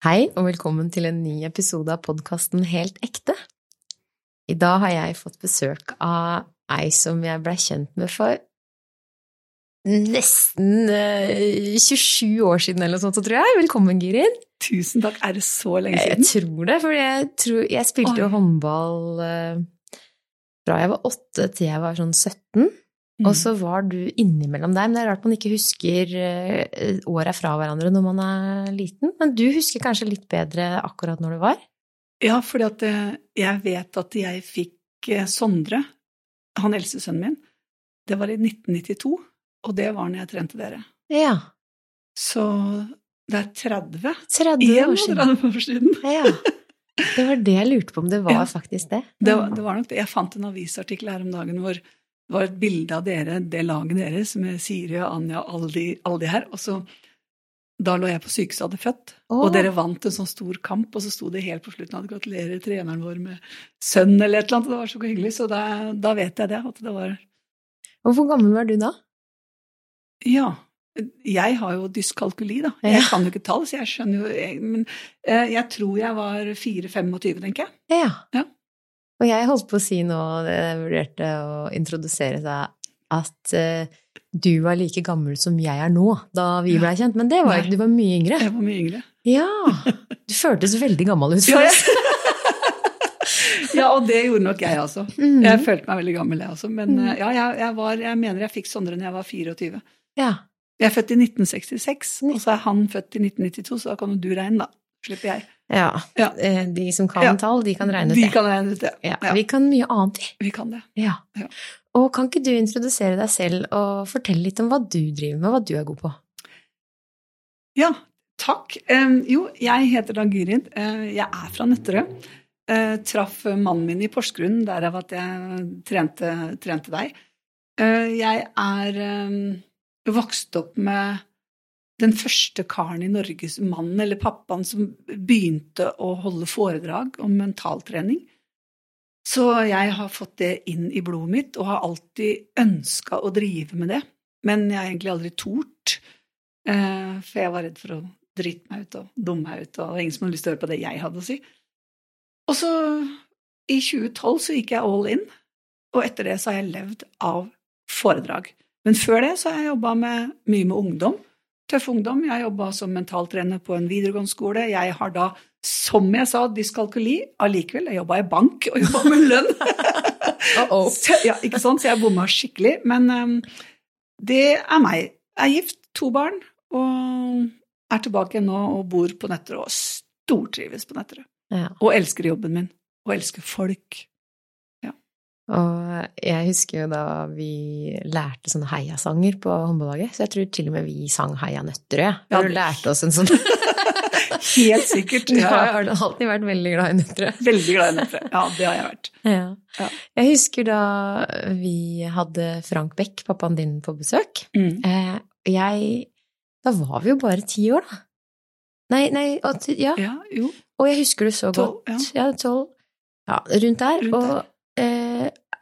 Hei, og velkommen til en ny episode av podkasten Helt ekte. I dag har jeg fått besøk av ei som jeg blei kjent med for nesten eh, 27 år siden eller noe sånt, så tror jeg. Velkommen, Girin. Tusen takk. Er det så lenge siden? Jeg tror det, for jeg, tror, jeg spilte jo håndball eh, fra jeg var åtte til jeg var sånn 17. Mm. Og så var du innimellom der, men det er rart man ikke husker eh, åra fra hverandre når man er liten. Men du husker kanskje litt bedre akkurat når du var? Ja, fordi at eh, jeg vet at jeg fikk eh, Sondre, han eldste sønnen min, det var i 1992, og det var når jeg trente dere. Ja. Så det er 30. 30 år siden. 31 år siden. Ja. Det var det jeg lurte på, om det var Ja. faktisk det. Det var, det var nok det. Jeg fant en avisartikkel her om dagen hvor det var et bilde av dere, det laget deres, med Siri og Anja og alle de, alle de her. Og så Da lå jeg på sykehuset og hadde født, oh. og dere vant en sånn stor kamp, og så sto det helt på slutten at gratulerer treneren vår med sønn eller et eller annet. og Det var så hyggelig, så da, da vet jeg det. At det var hvor gammel var du da? Ja. Jeg har jo dyskalkuli, da. Jeg kan jo ikke tall, så jeg skjønner jo Men eh, jeg tror jeg var 4-25, tenker jeg. Ja. Ja. Og jeg holdt på å si nå, jeg vurderte å introdusere seg, at uh, du var like gammel som jeg er nå, da vi blei kjent. Men det var ikke, du var mye yngre. Jeg var mye yngre. Ja. Du føltes veldig gammel ut. For oss. ja, og det gjorde nok jeg også. Mhm. Jeg følte meg veldig gammel, jeg også. Men Mm. eh, ja, jeg, jeg, var, jeg mener jeg fikk Sondre når jeg var 24. Ja. Jeg er født i 1966, og så er han født i 1992, så da kan du regne, da. Slipper jeg. Ja. Ja. Eh, De som kan Ja. tall, de kan regne ut De det. kan regne ut det. Ja. Vi kan mye annet, vi. Vi kan det. Ja. Ja. Og kan ikke du introdusere deg selv og fortelle litt om hva du driver med, hva du er god på? Ja, takk. Jo, jeg heter da Gyrid. Eh, jeg er fra Nøtterøy. Eh, traff mannen min i Porsgrunn, derav at jeg trente, trente deg. Jeg er vokst opp med den første karen i Norge, mannen eller pappaen, som begynte å holde foredrag om mentaltrening. Så jeg har fått det inn i blodet mitt, og har alltid ønska å drive med det. Men jeg har egentlig aldri tort, eh, for jeg var redd for å drite meg ut og dumme meg ut, og det var ingen som hadde lyst til å høre på det jeg hadde å si. Og så, i 2012, så gikk jeg all in, og etter det så har jeg levd av foredrag. Men før det så har jeg jobba mye med ungdom. Tøff ungdom. Jeg jobba som mentaltrener på en videregående skole. Jeg har da, som jeg sa, dyskalkuli. Allikevel, jeg jobba i bank og jobba med lønn. Uh-oh. Så, ja, ikke sant? Så jeg bomma skikkelig. Men um, det er meg. Jeg er gift, to barn, og er tilbake nå og bor på Nøtterøy og stortrives på Nøtterøy. Ja. Og elsker jobben min. Og elsker folk. Og jeg husker jo da vi lærte sånne heiasanger på håndballaget, så jeg tror til og med vi sang Heia Nøtterøy. Vi Ja, lærte oss en sånn Helt sikkert. ja. Ja, jeg har alltid vært veldig glad i Nøtterøy. veldig glad i Nøtterøy. Ja, det har jeg vært. Ja. Ja. Jeg husker da vi hadde Frank Beck, pappaen din, på besøk. Mm. Eh, jeg Da var vi jo bare ti år, da. Nei, nei, ja. Ja, jo. Og jeg husker det så godt. Ja, tolv. Ja, rundt der. Rundt og eh,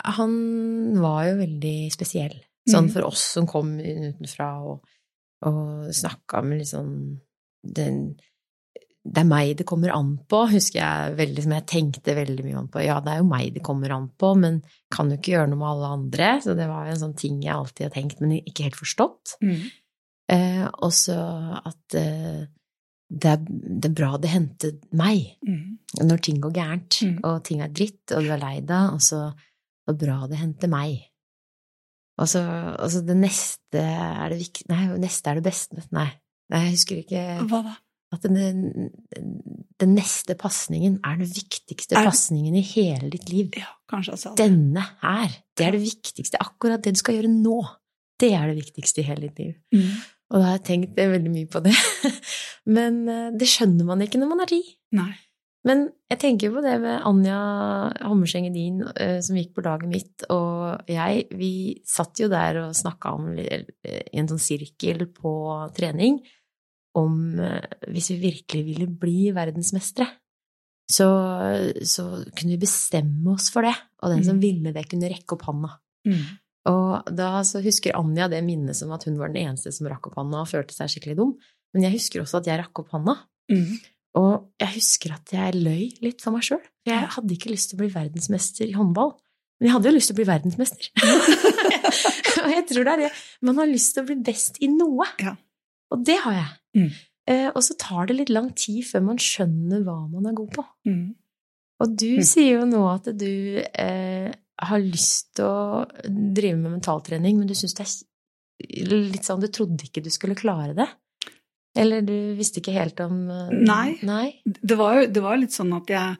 han var jo veldig spesiell. Sånn Mm. for oss som kom utenfra og, og snakka med litt sånn den, Det er meg det kommer an på, husker jeg veldig som jeg tenkte veldig mye om på. Ja, det er jo meg det kommer an på, men kan jo ikke gjøre noe med alle andre. Så det var jo en sånn ting jeg alltid har tenkt, men ikke helt forstått. Mm. Eh, og så at eh, det, er, det er bra det hendte meg Mm. når ting går gærent, Mm. og ting er dritt, og du er lei deg, og så er bra det hendte meg. Og så altså det neste er det viktig Nei, neste er det beste Nei, nei jeg husker ikke Hva da? at den, den neste pasningen er den viktigste Er- pasningen i hele ditt liv. Ja, kanskje jeg sa det. Denne her, det er det viktigste. Akkurat det du skal gjøre nå, det er det viktigste i hele ditt liv. Mm. Og da har jeg tenkt veldig mye på det. Men eh, det skjønner man ikke når man er ti. Nei. Men jeg tenker på det med Anja Hammerseng Edin, eh, som gikk på laget mitt, og jeg, vi satt jo der og snakka om eh, i en sånn sirkel på trening om eh, hvis vi virkelig ville bli verdensmestere, så, så kunne vi bestemme oss for det, og den som Mm. ville det, kunne rekke opp handa. Mm. Og da så husker Anja det minnet som at hun var den eneste som rakk opp handa og følte seg skikkelig dum, men jeg husker også at jeg rakk opp handa. Mm. Og jeg husker at jeg løy litt for meg sjøl. Jeg hadde ikke lyst til å bli verdensmester i håndball. Men jeg hadde jo lyst til å bli verdensmester. og jeg tror det er det. Man har lyst til å bli best i noe. Ja. Og det har jeg. Mm. Eh, og så tar det litt lang tid før man skjønner hva man er god på. Mm. Og du Mm. sier jo nå at du eh, har lyst til å drive med mentaltrening, men du syns det er litt sånn Du trodde ikke du skulle klare det? Eller du visste ikke helt om eh, Nei. Nei? Det var jo det var litt sånn at jeg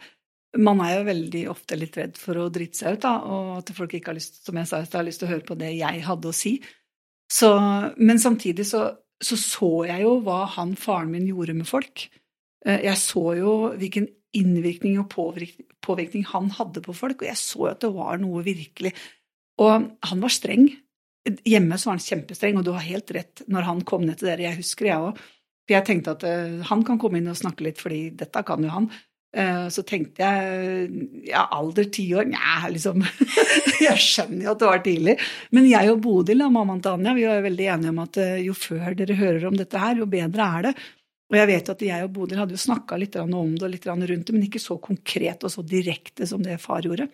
Man er jo veldig ofte litt redd for å drite seg ut, da, og at folk ikke har lyst, som jeg sa, har lyst til å høre på det jeg hadde å si. Så, men samtidig så, så så jeg jo hva han faren min gjorde med folk. Eh, Jeg så jo hvilken innvirkning og påvirkning, påvirkning han hadde på folk, og jeg så jo at det var noe virkelig Og han var streng. Hjemme så var han kjempestreng, og du har helt rett når han kom ned til dere. Jeg husker jeg òg. For jeg tenkte at uh, han kan komme inn og snakke litt, fordi dette kan jo han. Eh, så tenkte jeg ja, alder ti år Nja, liksom. jeg skjønner jo at det var tidlig. Men jeg og Bodil, da, mammaen til Anja, vi var veldig enige om at eh, jo før dere hører om dette her, jo bedre er det. Og jeg vet at jeg og Bodil hadde jo snakka litt om det og litt rundt det, men ikke så konkret og så direkte som det far gjorde.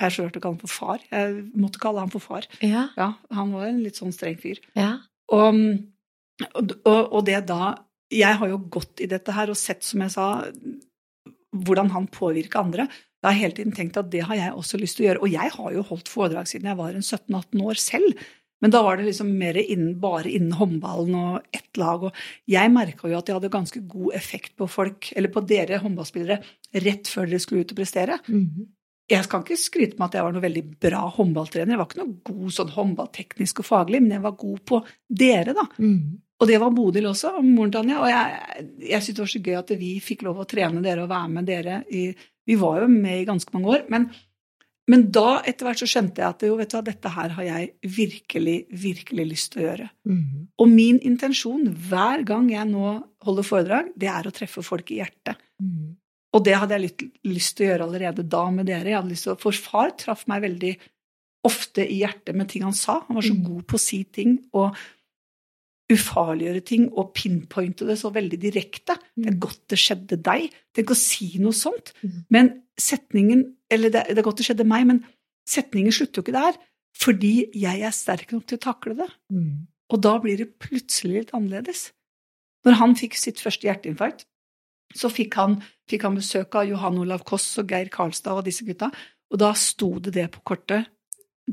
Jeg er så hørt å kalle han for far. Jeg måtte kalle han for far. Ja. Ja, han var en litt sånn streng fyr. ja. Og, og, og det da Jeg har jo gått i dette her og sett, som jeg sa, hvordan han påvirker andre. Jeg har hele tiden tenkt at det har jeg også lyst til å gjøre. Og jeg har jo holdt foredrag siden jeg var en 17-18 år selv. Men da var det liksom mer innen, bare innen håndballen og ett lag. Og jeg merka jo at jeg hadde ganske god effekt på folk, eller på dere håndballspillere, rett før dere skulle ut og prestere. Mhm. Jeg skal ikke skryte med at jeg var noe veldig bra håndballtrener. Jeg var ikke noe god sånn håndballteknisk og faglig, men jeg var god på dere, da. Mhm. Og det var Bodil også, moren til Anja. Og jeg, jeg syntes det var så gøy at vi fikk lov å trene dere og være med dere i Vi var jo med i ganske mange år. Men, men da etter hvert så skjønte jeg at jo, vet du hva, dette her har jeg virkelig, virkelig lyst til å gjøre. Mm. Og min intensjon hver gang jeg nå holder foredrag, det er å treffe folk i hjertet. Mm. Og det hadde jeg litt lyst til å gjøre allerede da med dere. Jeg hadde lyst til å, for far traff meg veldig ofte i hjertet med ting han sa. Han var så Mm. god på å si ting og ufarliggjøre ting og pinpointe det så veldig direkte. Det er godt det skjedde deg. Tenk å si noe sånt. Mm. Men setningen Eller det, det er godt det skjedde meg, men setningen slutter jo ikke der. Fordi jeg er sterk nok til å takle det. Mhm. Og da blir det plutselig litt annerledes. Når han fikk sitt første hjerteinfarkt, så fikk han, fikk han besøk av Johan Olav Koss og Geir Karlstad og disse gutta, og da sto det det på kortet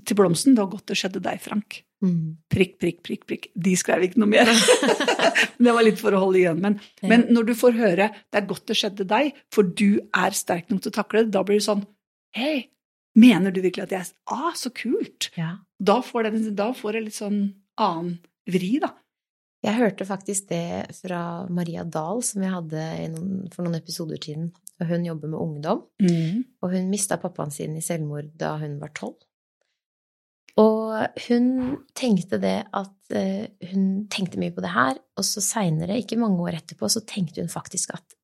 til Blomsten. Det var godt det skjedde deg, Frank. Mhm. Prikk, prikk, prikk, prikk. De skrev ikke noe mer. det var litt for å holde igjen. Men, Ja. men når du får høre 'det er godt det skjedde deg', for du er sterk nok til å takle det, da blir det sånn 'hei, mener du virkelig at jeg er Ah, så kult'. Ja. Da får, det, da får det litt sånn annen vri, da. Jeg hørte faktisk det fra Maria Dahl, som jeg hadde noen, for noen episoder siden. Hun jobber med ungdom, og hun mista pappaen sin i selvmord da hun var tolv. Og hun tenkte det at eh, Hun tenkte mye på det her, og så seinere, ikke mange år etterpå, så tenkte hun faktisk at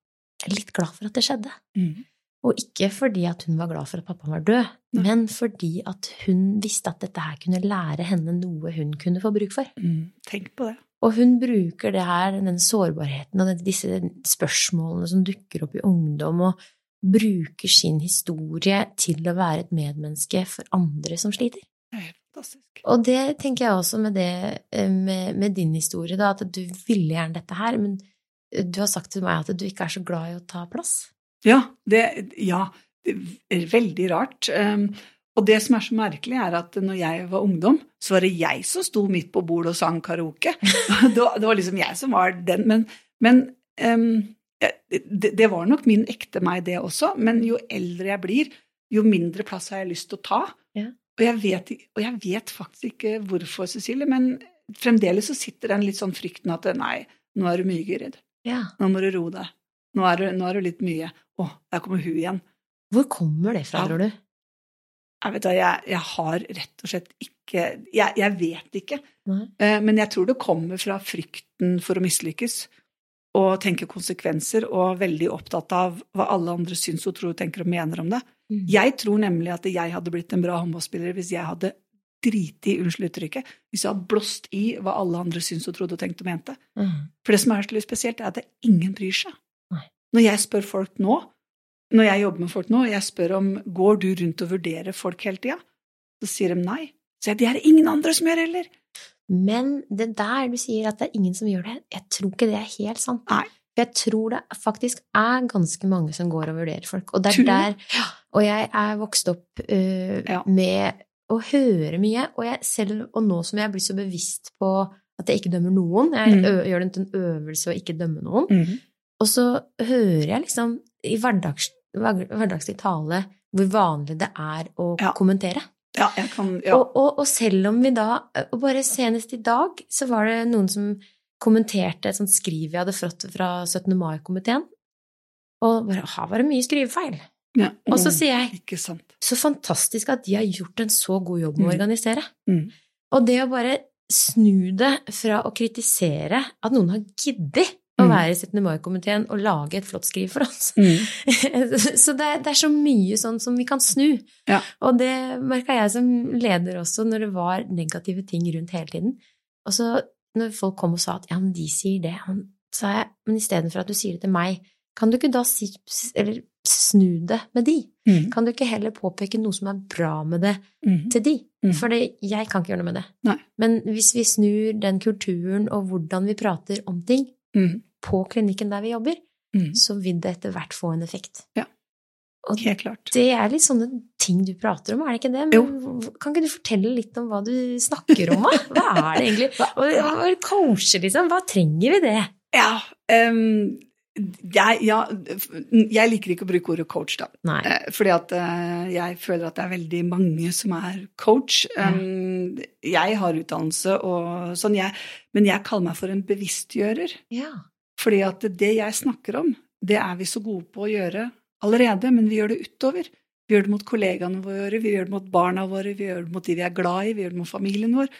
jeg er litt glad for at det skjedde. Mm. Og ikke fordi at hun var glad for at pappaen var død, mm. men fordi at hun visste at dette her kunne lære henne noe hun kunne få bruk for. Mm. Tenk på det. Og hun bruker det her, den sårbarheten og disse spørsmålene som dukker opp i ungdom, og bruker sin historie til å være et medmenneske for andre som sliter. Fantastisk. Og det tenker jeg også med, det, eh, med, med din historie, da, at du ville gjerne dette her, men eh, du har sagt til meg at du ikke er så glad i å ta plass. Ja, det, ja, det er veldig rart. Um, og det som er så merkelig, er at når jeg var ungdom, så var det jeg som sto midt på bordet og sang karaoke. det var liksom jeg som var den. Men, men um, det, det var nok min ekte meg, det også. Men jo eldre jeg blir, jo mindre plass har jeg lyst til å ta. Ja. Og, jeg vet, og jeg vet faktisk ikke hvorfor, Cecilie, men fremdeles så sitter den litt sånn frykten at nei, nå er du mye, Gyrid. Ja. Nå må du roe deg. Nå er, du, nå er du litt mye. Å, der kommer hun igjen. Hvor kommer det fra, Ja. tror du? Jeg vet da, jeg, jeg har rett og slett ikke Jeg, jeg vet ikke. Nei. Eh, Men jeg tror det kommer fra frykten for å mislykkes. Og tenke konsekvenser, og veldig opptatt av hva alle andre syns og tror, tenker og mener om det. Mm. Jeg tror nemlig at jeg hadde blitt en bra håndballspiller hvis jeg hadde driti i, unnskyld uttrykket, hvis jeg hadde blåst i hva alle andre syns og trodde og tenkte og mente. Mm. For det som er så spesielt, er at det ingen bryr seg. Nei. Når jeg spør folk nå, når jeg jobber med folk nå, og jeg spør om går du rundt og vurderer folk hele tida, så sier de nei. Så jeg, det er det ingen andre som gjør heller. Men det der du sier at det er ingen som gjør det, jeg tror ikke det er helt sant. Nei. For jeg tror det faktisk er ganske mange som går og vurderer folk. Og er der Og jeg er vokst opp uh, Ja. med å høre mye, og jeg selv, og nå som jeg er blitt så bevisst på at jeg ikke dømmer noen, jeg Mm. gjør det til en øvelse å ikke dømme noen, og så hører jeg liksom i hverdags, hverdagslig tale hvor vanlig det er å Ja. kommentere. Ja, jeg kan ja. Og, og, og selv om vi da Og bare senest i dag så var det noen som kommenterte et sånt skriv jeg hadde fått fra 17. mai-komiteen. Og bare Her var det mye skrivefeil. ja. Og så sier jeg så fantastisk at de har gjort en så god jobb med å Mm. organisere. Mm. Og det å bare snu det fra å kritisere at noen har giddet å Mm. være i 17. mai-komiteen og lage et flott skriv for oss. Mm. så det er, det er så mye sånn som vi kan snu. Ja. Og det merka jeg som leder også, når det var negative ting rundt hele tiden. Og så når folk kom og sa at ja, men de sier det, så sa jeg men istedenfor at du sier det til meg, kan du ikke da si, eller snu det med de? Mm. Kan du ikke heller påpeke noe som er bra med det Mm. til de? Mm. For jeg kan ikke gjøre noe med det. Nei. Men hvis vi snur den kulturen og hvordan vi prater om ting Mm. på klinikken der vi jobber, Mm. så vil det etter hvert få en effekt. Ja. Og Helt klart. det er litt sånne ting du prater om, er det ikke det? Men kan ikke du fortelle litt om hva du snakker om, da? Hva er det egentlig? Hva, og coache, liksom. Hva trenger vi det? Ja, um, jeg, ja, jeg liker ikke å bruke ordet coach, da. Nei. Eh, Fordi at eh, jeg føler at det er veldig mange som er coach. Um, Jeg har utdannelse og sånn, jeg, men jeg kaller meg for en bevisstgjører. Ja. Fordi at det jeg snakker om, det er vi så gode på å gjøre allerede, men vi gjør det utover. Vi gjør det mot kollegaene våre, vi gjør det mot barna våre, vi gjør det mot de vi er glad i, vi gjør det mot familien vår.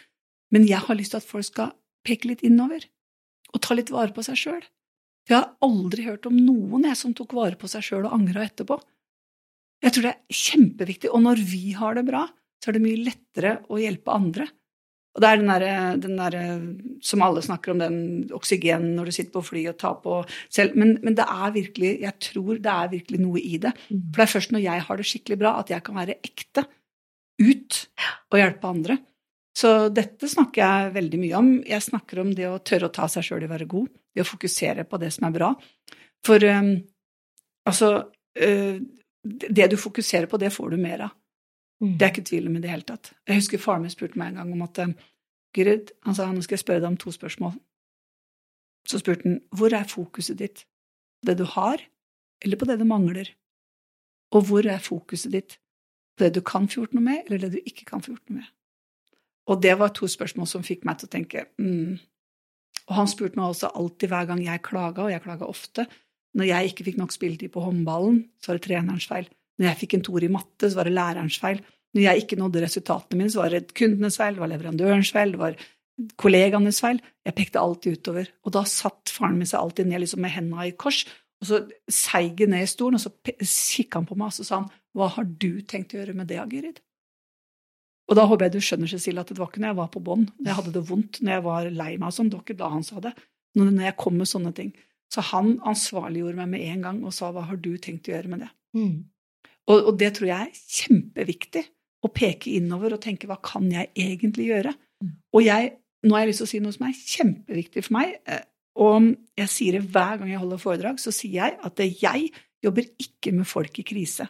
Men jeg har lyst til at folk skal peke litt innover, og ta litt vare på seg sjøl. Jeg har aldri hørt om noen jeg som tok vare på seg sjøl og angra etterpå. Jeg tror det er kjempeviktig, og når vi har det bra, så er det mye lettere å hjelpe andre. Og det er den derre der, som alle snakker om, den oksygenen når du sitter på fly og tar på selv. Men, men det er virkelig, jeg tror det er virkelig noe i det. Mm. For det er først når jeg har det skikkelig bra, at jeg kan være ekte ut og hjelpe andre. Så dette snakker jeg veldig mye om. Jeg snakker om det å tørre å ta seg sjøl i å være god, det å fokusere på det som er bra. For um, altså uh, Det du fokuserer på, det får du mer av. Mm. Det er ikke tvil om i det hele tatt. Jeg husker faren min spurte meg en gang om at eh, han sa nå skal jeg spørre deg om to spørsmål. Så spurte han hvor er fokuset ditt? Det du har, eller på det du mangler? Og hvor er fokuset ditt? Det du kan få gjort noe med, eller det du ikke kan få gjort noe med? Og det var to spørsmål som fikk meg til å tenke mm. Og han spurte meg også alltid hver gang jeg klaga, og jeg klaga ofte. Når jeg ikke fikk nok spilletid på håndballen, så var det trenerens feil. Når jeg fikk en toer i matte, så var det lærerens feil. Når jeg ikke nådde resultatene mine, så var det kundenes feil, det var leverandørens feil, det var kollegaenes feil. Jeg pekte alltid utover. Og da satt faren min seg alltid ned liksom med hendene i kors, og så seig ned i stolen, og så kikka han på meg, og så sa han, hva har du tenkt å gjøre med det, Gyrid? Og da håper jeg du skjønner, Cecilie, at det var ikke når jeg var på bånn, når jeg hadde det vondt, når jeg var lei meg og sånn, det var ikke da han sa det. Når jeg kom med sånne ting. Så han ansvarliggjorde meg med en gang og sa hva har du tenkt å gjøre med det? Mm. Og, og det tror jeg er kjempeviktig. Å peke innover og tenke hva kan jeg egentlig gjøre? Mm. Og jeg, nå har jeg lyst til å si noe som er kjempeviktig for meg. eh, Og jeg sier det hver gang jeg holder foredrag, så sier jeg at jeg jobber ikke med folk i krise.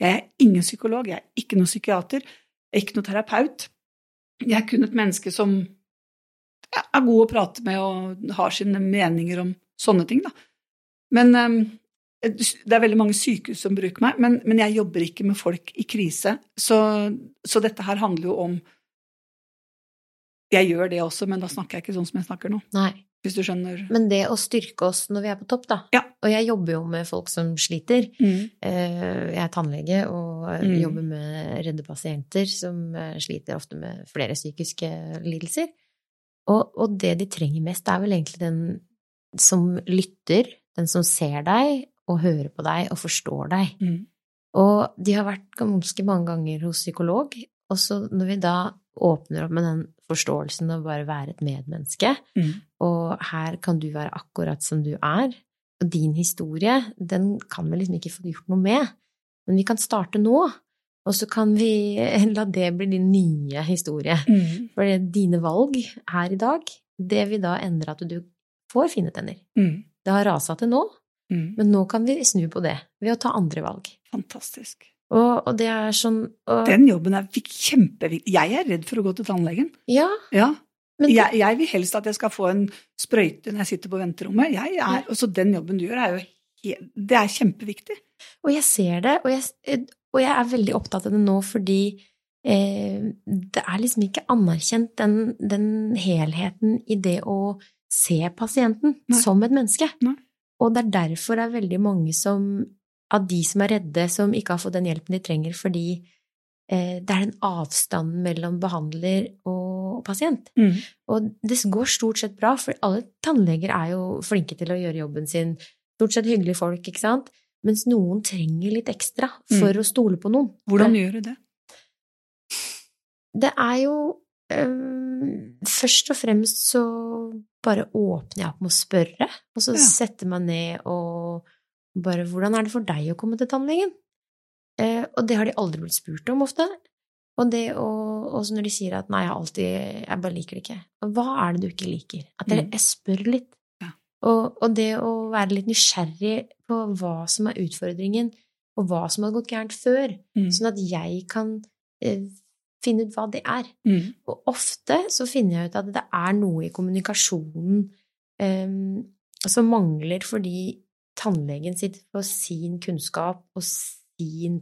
Jeg er ingen psykolog, jeg er ikke noen psykiater, jeg er ikke noen terapeut. Jeg er kun et menneske som er god å prate med og har sine meninger om sånne ting, da. Men eh, det er veldig mange sykehus som bruker meg, men, men jeg jobber ikke med folk i krise. Så, så dette her handler jo om Jeg gjør det også, men da snakker jeg ikke sånn som jeg snakker nå. Nei. Hvis du skjønner. Men det å styrke oss når vi er på topp, da. Ja. Og jeg jobber jo med folk som sliter. Mm. Eh, Jeg er tannlege og Mm. jobber med redde pasienter som eh, sliter ofte med flere psykiske lidelser. Og, og det de trenger mest, er vel egentlig den som lytter, den som ser deg og hører på deg og forstår deg. Mm. Og de har vært ganske mange ganger hos psykolog, og så når vi da åpner opp med den forståelsen av bare være et medmenneske, Mm. og her kan du være akkurat som du er, Og din historie, den kan vi liksom ikke få gjort noe med. Men vi kan starte nå, og så kan vi la det bli din nye historie. Mm. For dine valg her i dag, det vil da endre at du får fine tenner. Mm. Det har rasa til nå, Mm. men nå kan vi snu på det ved å ta andre valg. Fantastisk. Og, og det er sånn og, Den jobben er kjempeviktig. Jeg er redd for å gå til tannlegen. Ja, Ja. men Jeg, jeg vil helst at jeg skal få en sprøyte når jeg sitter på venterommet. Jeg er, og så den jobben du gjør, er jo Det er kjempeviktig. Og jeg ser det, og jeg, og jeg er veldig opptatt av det nå fordi eh, det er liksom ikke anerkjent den, den helheten i det å se pasienten Nei. som et menneske. Nei. Og det er derfor det er veldig mange som, av de som er redde, som ikke har fått den hjelpen de trenger, fordi eh, det er den avstanden mellom behandler og pasient. Mm. Og det går stort sett bra, for alle tannleger er jo flinke til å gjøre jobben sin. Stort sett hyggelige folk, ikke sant? Mens noen trenger litt ekstra for å stole på noen. Hvordan gjør du det? det er jo øhm, Først og fremst så bare åpner jeg opp med å spørre, og så Ja. setter meg ned og bare Hvordan er det for deg å komme til tannlegen? Eh, og det har de aldri blitt spurt om ofte. Og det å, når de sier at 'nei, jeg alltid Jeg bare liker det ikke'. Hva er det du ikke liker? At jeg, Mm. jeg spør litt. Ja. Og, og det å være litt nysgjerrig på hva som er utfordringen, og hva som har gått gærent før, Mm. sånn at jeg kan eh, finne ut hva det er. Mm. Og ofte så finner jeg ut at det er noe i kommunikasjonen um, som mangler fordi tannlegen sitter på sin kunnskap og sin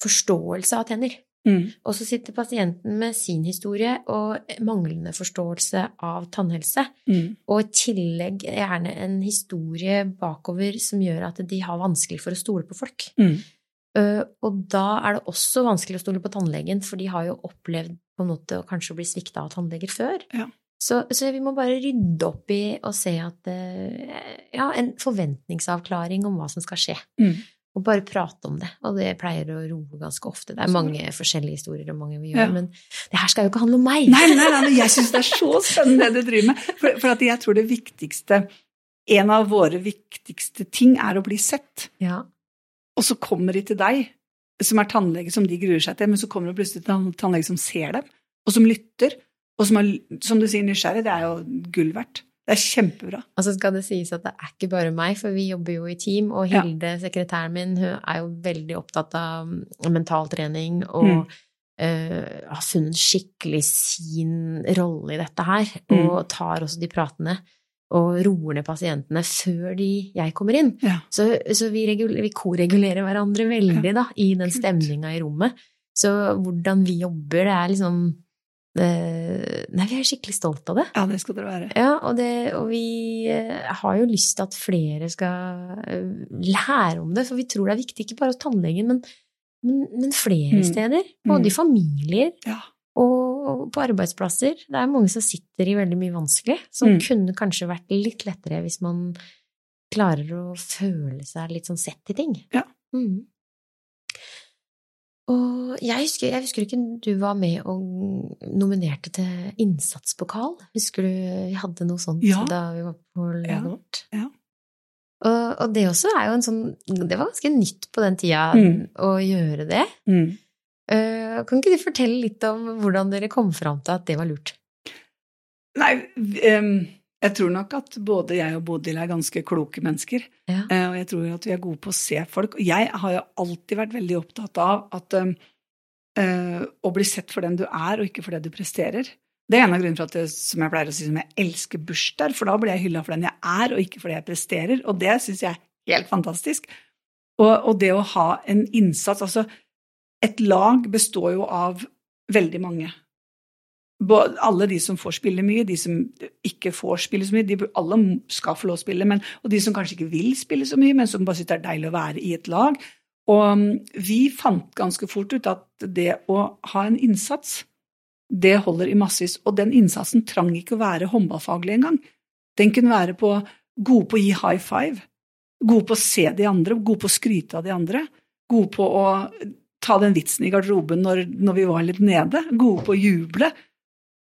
forståelse av tenner. Mm. Og så sitter pasienten med sin historie og manglende forståelse av tannhelse. Mm. Og i tillegg gjerne en historie bakover som gjør at de har vanskelig for å stole på folk. Mm. Uh, og da er det også vanskelig å stole på tannlegen, for de har jo opplevd på en måte å kanskje bli svikta av tannleger før. Ja. Så, så vi må bare rydde opp i og se at uh, Ja, en forventningsavklaring om hva som skal skje. Mm. Og bare prate om det. Og det pleier å roe ganske ofte. Det er mange forskjellige historier og mange vi gjør, Ja. men det her skal jo ikke handle om meg! Nei, nei, nei, nei jeg syns det er så spennende det du driver med. For, for jeg tror det viktigste En av våre viktigste ting er å bli sett. Ja. Og så kommer de til deg, som er tannlege, som de gruer seg til, men så kommer det plutselig til en tannlege som ser dem, og som lytter, og som er, som du sier, nysgjerrig. Det er jo gull verdt. Det er kjempebra. Og så skal det sies at det er ikke bare meg, for vi jobber jo i team, og Ja. Hilde, sekretæren min, hun er jo veldig opptatt av mentaltrening mental trening og Mm. Uh, har funnet skikkelig sin rolle i dette her, Mm. og tar også de pratene. Og roer ned pasientene før de, jeg kommer inn. Ja. Så, så vi, vi koregulerer hverandre veldig da, i den stemninga i rommet. Så hvordan vi jobber, det er liksom eh, Nei, vi er skikkelig stolt av det. Ja, det skal dere være. Ja, og, det, og vi eh, har jo lyst til at flere skal eh, lære om det, for vi tror det er viktig ikke bare hos tannlegen, men, men, men flere Mm. steder. Både i Mm. familier Ja. og på arbeidsplasser. Det er mange som sitter i veldig mye vanskelig, som Mm. kunne kanskje vært litt lettere hvis man klarer å føle seg litt sånn sett i ting. Ja. Mm. Og jeg husker, jeg husker ikke du var med og nominerte til innsatspokal. Husker du vi hadde noe sånt Ja. da vi var på laget Ja. Ja. Og, og det også er jo en sånn Det var ganske nytt på den tida Mm. å gjøre det. Mm. Eh, kan ikke du fortelle litt om hvordan dere kom fram til at det var lurt? Nei, jeg tror nok at både jeg og Bodil er ganske kloke mennesker. Ja. Eh, Og jeg tror at vi er gode på å se folk. Og jeg har jo alltid vært veldig opptatt av at eh, å bli sett for den du er, og ikke for det du presterer. Det er en av grunnene for at det, som jeg pleier å si, som jeg elsker bursdager, for da blir jeg hylla for den jeg er, og ikke for det jeg presterer. Og det syns jeg er helt fantastisk. Og, og det å ha en innsats Altså, et lag består jo av veldig mange. Alle de som får spille mye, de som ikke får spille så mye, de, alle skal få lov å spille, men, og de som kanskje ikke vil spille så mye, men som bare syns det er deilig å være i et lag. Og um, vi fant ganske fort ut at det å ha en innsats, det holder i massevis. Og den innsatsen trang ikke å være håndballfaglig engang. Den kunne være på gode på å gi high five, gode på å se de andre, gode på å skryte av de andre, gode på å ta den vitsen i garderoben når, når vi var litt nede, gode på å juble.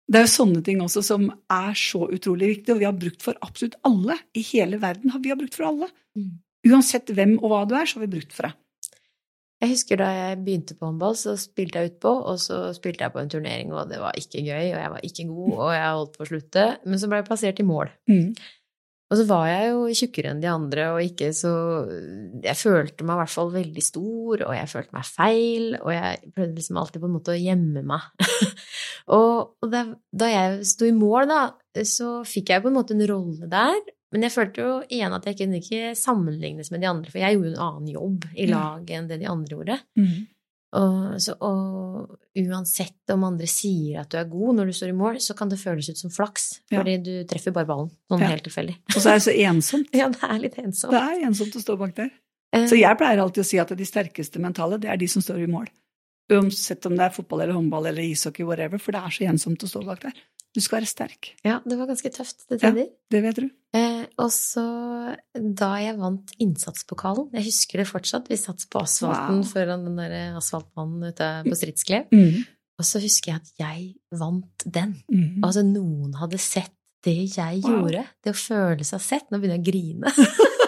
Det er jo sånne ting også som er så utrolig viktig, og vi har brukt for absolutt alle i hele verden. Vi har brukt for alle. Mm. Uansett hvem og hva du er, så har vi brukt for deg. Jeg husker da jeg begynte på håndball, så spilte jeg utpå, og så spilte jeg på en turnering, og det var ikke gøy, og jeg var ikke god, og jeg holdt på å slutte, men så ble jeg plassert i mål. Mm. Og så var jeg jo tjukkere enn de andre, og ikke så Jeg følte meg i hvert fall veldig stor, og jeg følte meg feil, og jeg prøvde liksom alltid på en måte å gjemme meg. og, og da, da, jeg sto i mål, da, så fikk jeg på en måte en rolle der, men jeg følte jo igjen at jeg kunne ikke sammenlignes med de andre, for jeg gjorde en annen jobb i laget enn det de andre gjorde. Mm. Og, så, og, uansett om andre sier at du er god når du står i mål, så kan det føles ut som flaks, Ja. fordi du treffer bare ballen, sånn Ja. helt tilfeldig. Og så er det så ensomt. Ja, det er litt ensomt. Det er ensomt å stå bak der. Eh, Så jeg pleier alltid å si at de sterkeste mentale, det er de som står i mål. Uansett om det er fotball eller håndball eller ishockey, whatever, for det er så ensomt å stå bak der. Du skal være sterk. Ja, det var ganske tøft til Ja. Det vet du. Eh, og så da jeg vant innsatspokalen, jeg husker det fortsatt, vi satt på asfalten Wow. foran den der asfaltmannen ute på Stridsklev, Mm. og så husker jeg at jeg vant den. Mm. Altså, noen hadde sett det jeg Wow. gjorde, det å føle seg sett. Nå begynner jeg å grine.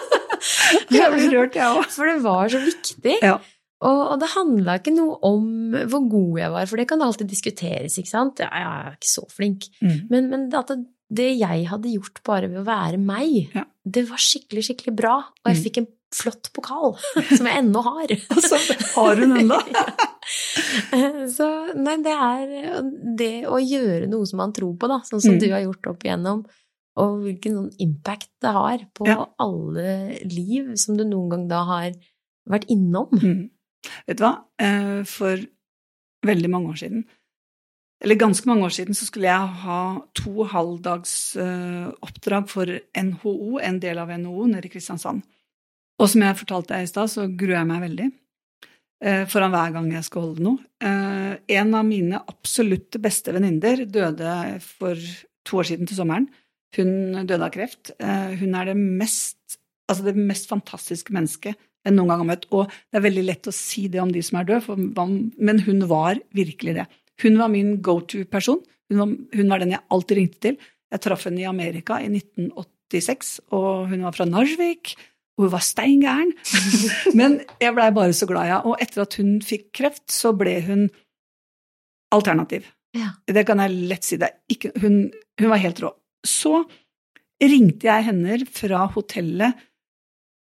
Jeg blir rørt, jeg òg. For det var så viktig. Ja. Og, og det handla ikke noe om hvor god jeg var, for det kan alltid diskuteres, ikke sant. Ja, jeg er ikke så flink. Mm. Men, men at det, det jeg hadde gjort bare ved å være meg, Ja. det var skikkelig, skikkelig bra. Og jeg Mm. fikk en flott pokal, som jeg ennå har. altså, har hun ennå. Så nei, det er det å gjøre noe som man tror på, da, sånn som Mm. du har gjort opp igjennom, og hvilken sånn impact det har på Ja. alle liv som du noen gang da har vært innom. Mm. Vet du hva? Eh, For veldig mange år siden, eller ganske mange år siden, så skulle jeg ha to halvdagsoppdrag for NHO, en del av NHO, nede i Kristiansand. Og som jeg fortalte deg i stad, så gruer jeg meg veldig eh, foran hver gang jeg skal holde noe. Eh, En av mine absolutt beste venninner døde for to år siden til sommeren. Hun døde av kreft. Eh, Hun er det mest, altså det mest fantastiske mennesket jeg noen gang har møtt. Og det er veldig lett å si det om de som er døde, men hun var virkelig det. Hun var min go to-person. Hun, hun var den jeg alltid ringte til. Jeg traff henne i Amerika i 1986, og hun var fra Narvik. Og hun var steingæren. Men jeg blei bare så glad henne. Og etter at hun fikk kreft, så ble hun alternativ. Ja. Det kan jeg lett si. Det ikke, hun, hun var helt rå. Så ringte jeg henne fra hotellet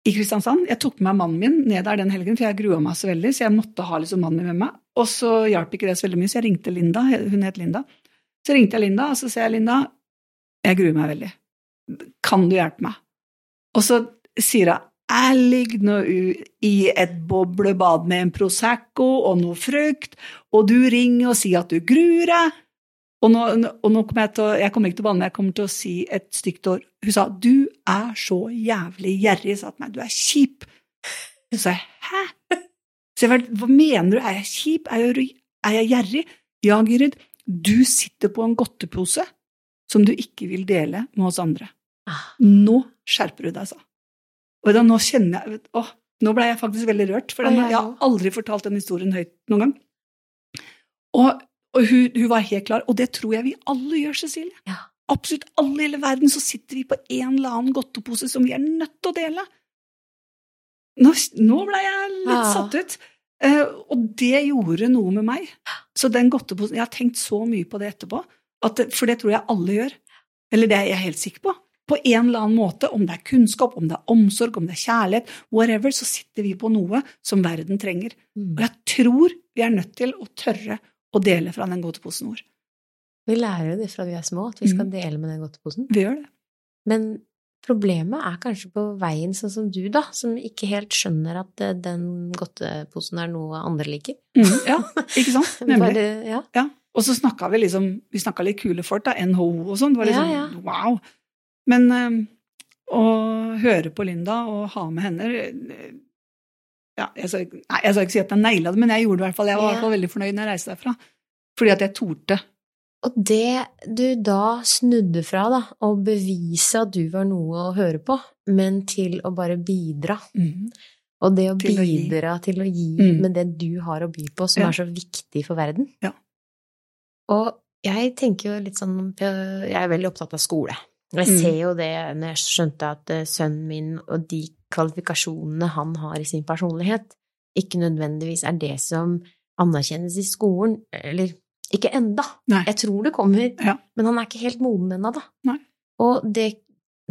i Kristiansand. Jeg tok med meg mannen min ned der den helgen, for jeg grua meg så veldig, så jeg måtte ha liksom mannen min med meg. Og så hjalp ikke det så veldig mye, så jeg ringte Linda. Hun het Linda. Så ringte jeg Linda, og så sier jeg, Linda, jeg gruer meg veldig. Kan du hjelpe meg? Og så sier hun, jeg ligger nå i et boblebad med en Prosecco og noe frukt, og du ringer og sier at du gruer deg. Og nå, og nå kommer jeg til å, jeg kommer ikke til å banne, jeg kommer til å si et stygt ord. Hun sa, du er så jævlig gjerrig, sa til meg, du er kjip. Så sa jeg, hæ? Så jeg, var, hva mener du, er jeg kjip, er jeg, er jeg gjerrig? Ja, Gyrid, du sitter på en godtepose som du ikke vil dele med oss andre. Nå skjerper du deg, sa Og da nå kjenner jeg vet- Åh, nå ble jeg faktisk veldig rørt, for den, jeg har aldri fortalt den historien høyt noen gang. Og, og hun, hun var helt klar, og det tror jeg vi alle gjør, Cecilie. Ja. Absolutt alle i hele verden så sitter vi på en eller annen godtepose som vi er nødt til å dele. Nå, nå ble jeg litt Ja. satt ut. Uh, og det gjorde noe med meg. Så den godteposen Jeg har tenkt så mye på det etterpå, at det, for det tror jeg alle gjør. Eller det er jeg helt sikker på. På en eller annen måte, om det er kunnskap, om det er omsorg, om det er kjærlighet, whatever, så sitter vi på noe som verden trenger. mm. Og jeg tror vi er nødt til å tørre å dele fra den godteposen vår. Vi lærer jo det fra vi er små, at vi skal Mm. dele med den godteposen. Vi gjør det. Men problemet er kanskje på veien, sånn som du, da, som ikke helt skjønner at eh, den godteposen er noe andre liker. Mm, ja, ikke sant? Nemlig. Bare, ja. Ja. Og så snakka vi liksom Vi snakka litt kule folk, da. NHO og sånn. Det var liksom Ja, ja. wow. Men øh, å høre på Linda og ha med henne ja, jeg, skal, nei, jeg skal ikke si at jeg naila det, men jeg gjorde det i hvert fall. Jeg var i hvert fall veldig fornøyd når jeg reiste derfra. Fordi at jeg torde. Og det du da snudde fra, da, å bevise at du var noe å høre på, men til å bare bidra. Og det å Til å bidra til å gi Mm. med det du har å by på, som Ja. er så viktig for verden. Ja. Og jeg tenker jo litt sånn Jeg er veldig opptatt av skole. Jeg Mm. ser jo det når jeg skjønte at eh, sønnen min og de kvalifikasjonene han har i sin personlighet, ikke nødvendigvis er det som anerkjennes i skolen. Eller ikke enda. Nei. Jeg tror det kommer, Ja. men han er ikke helt moden ennå, da. Nei. Og det,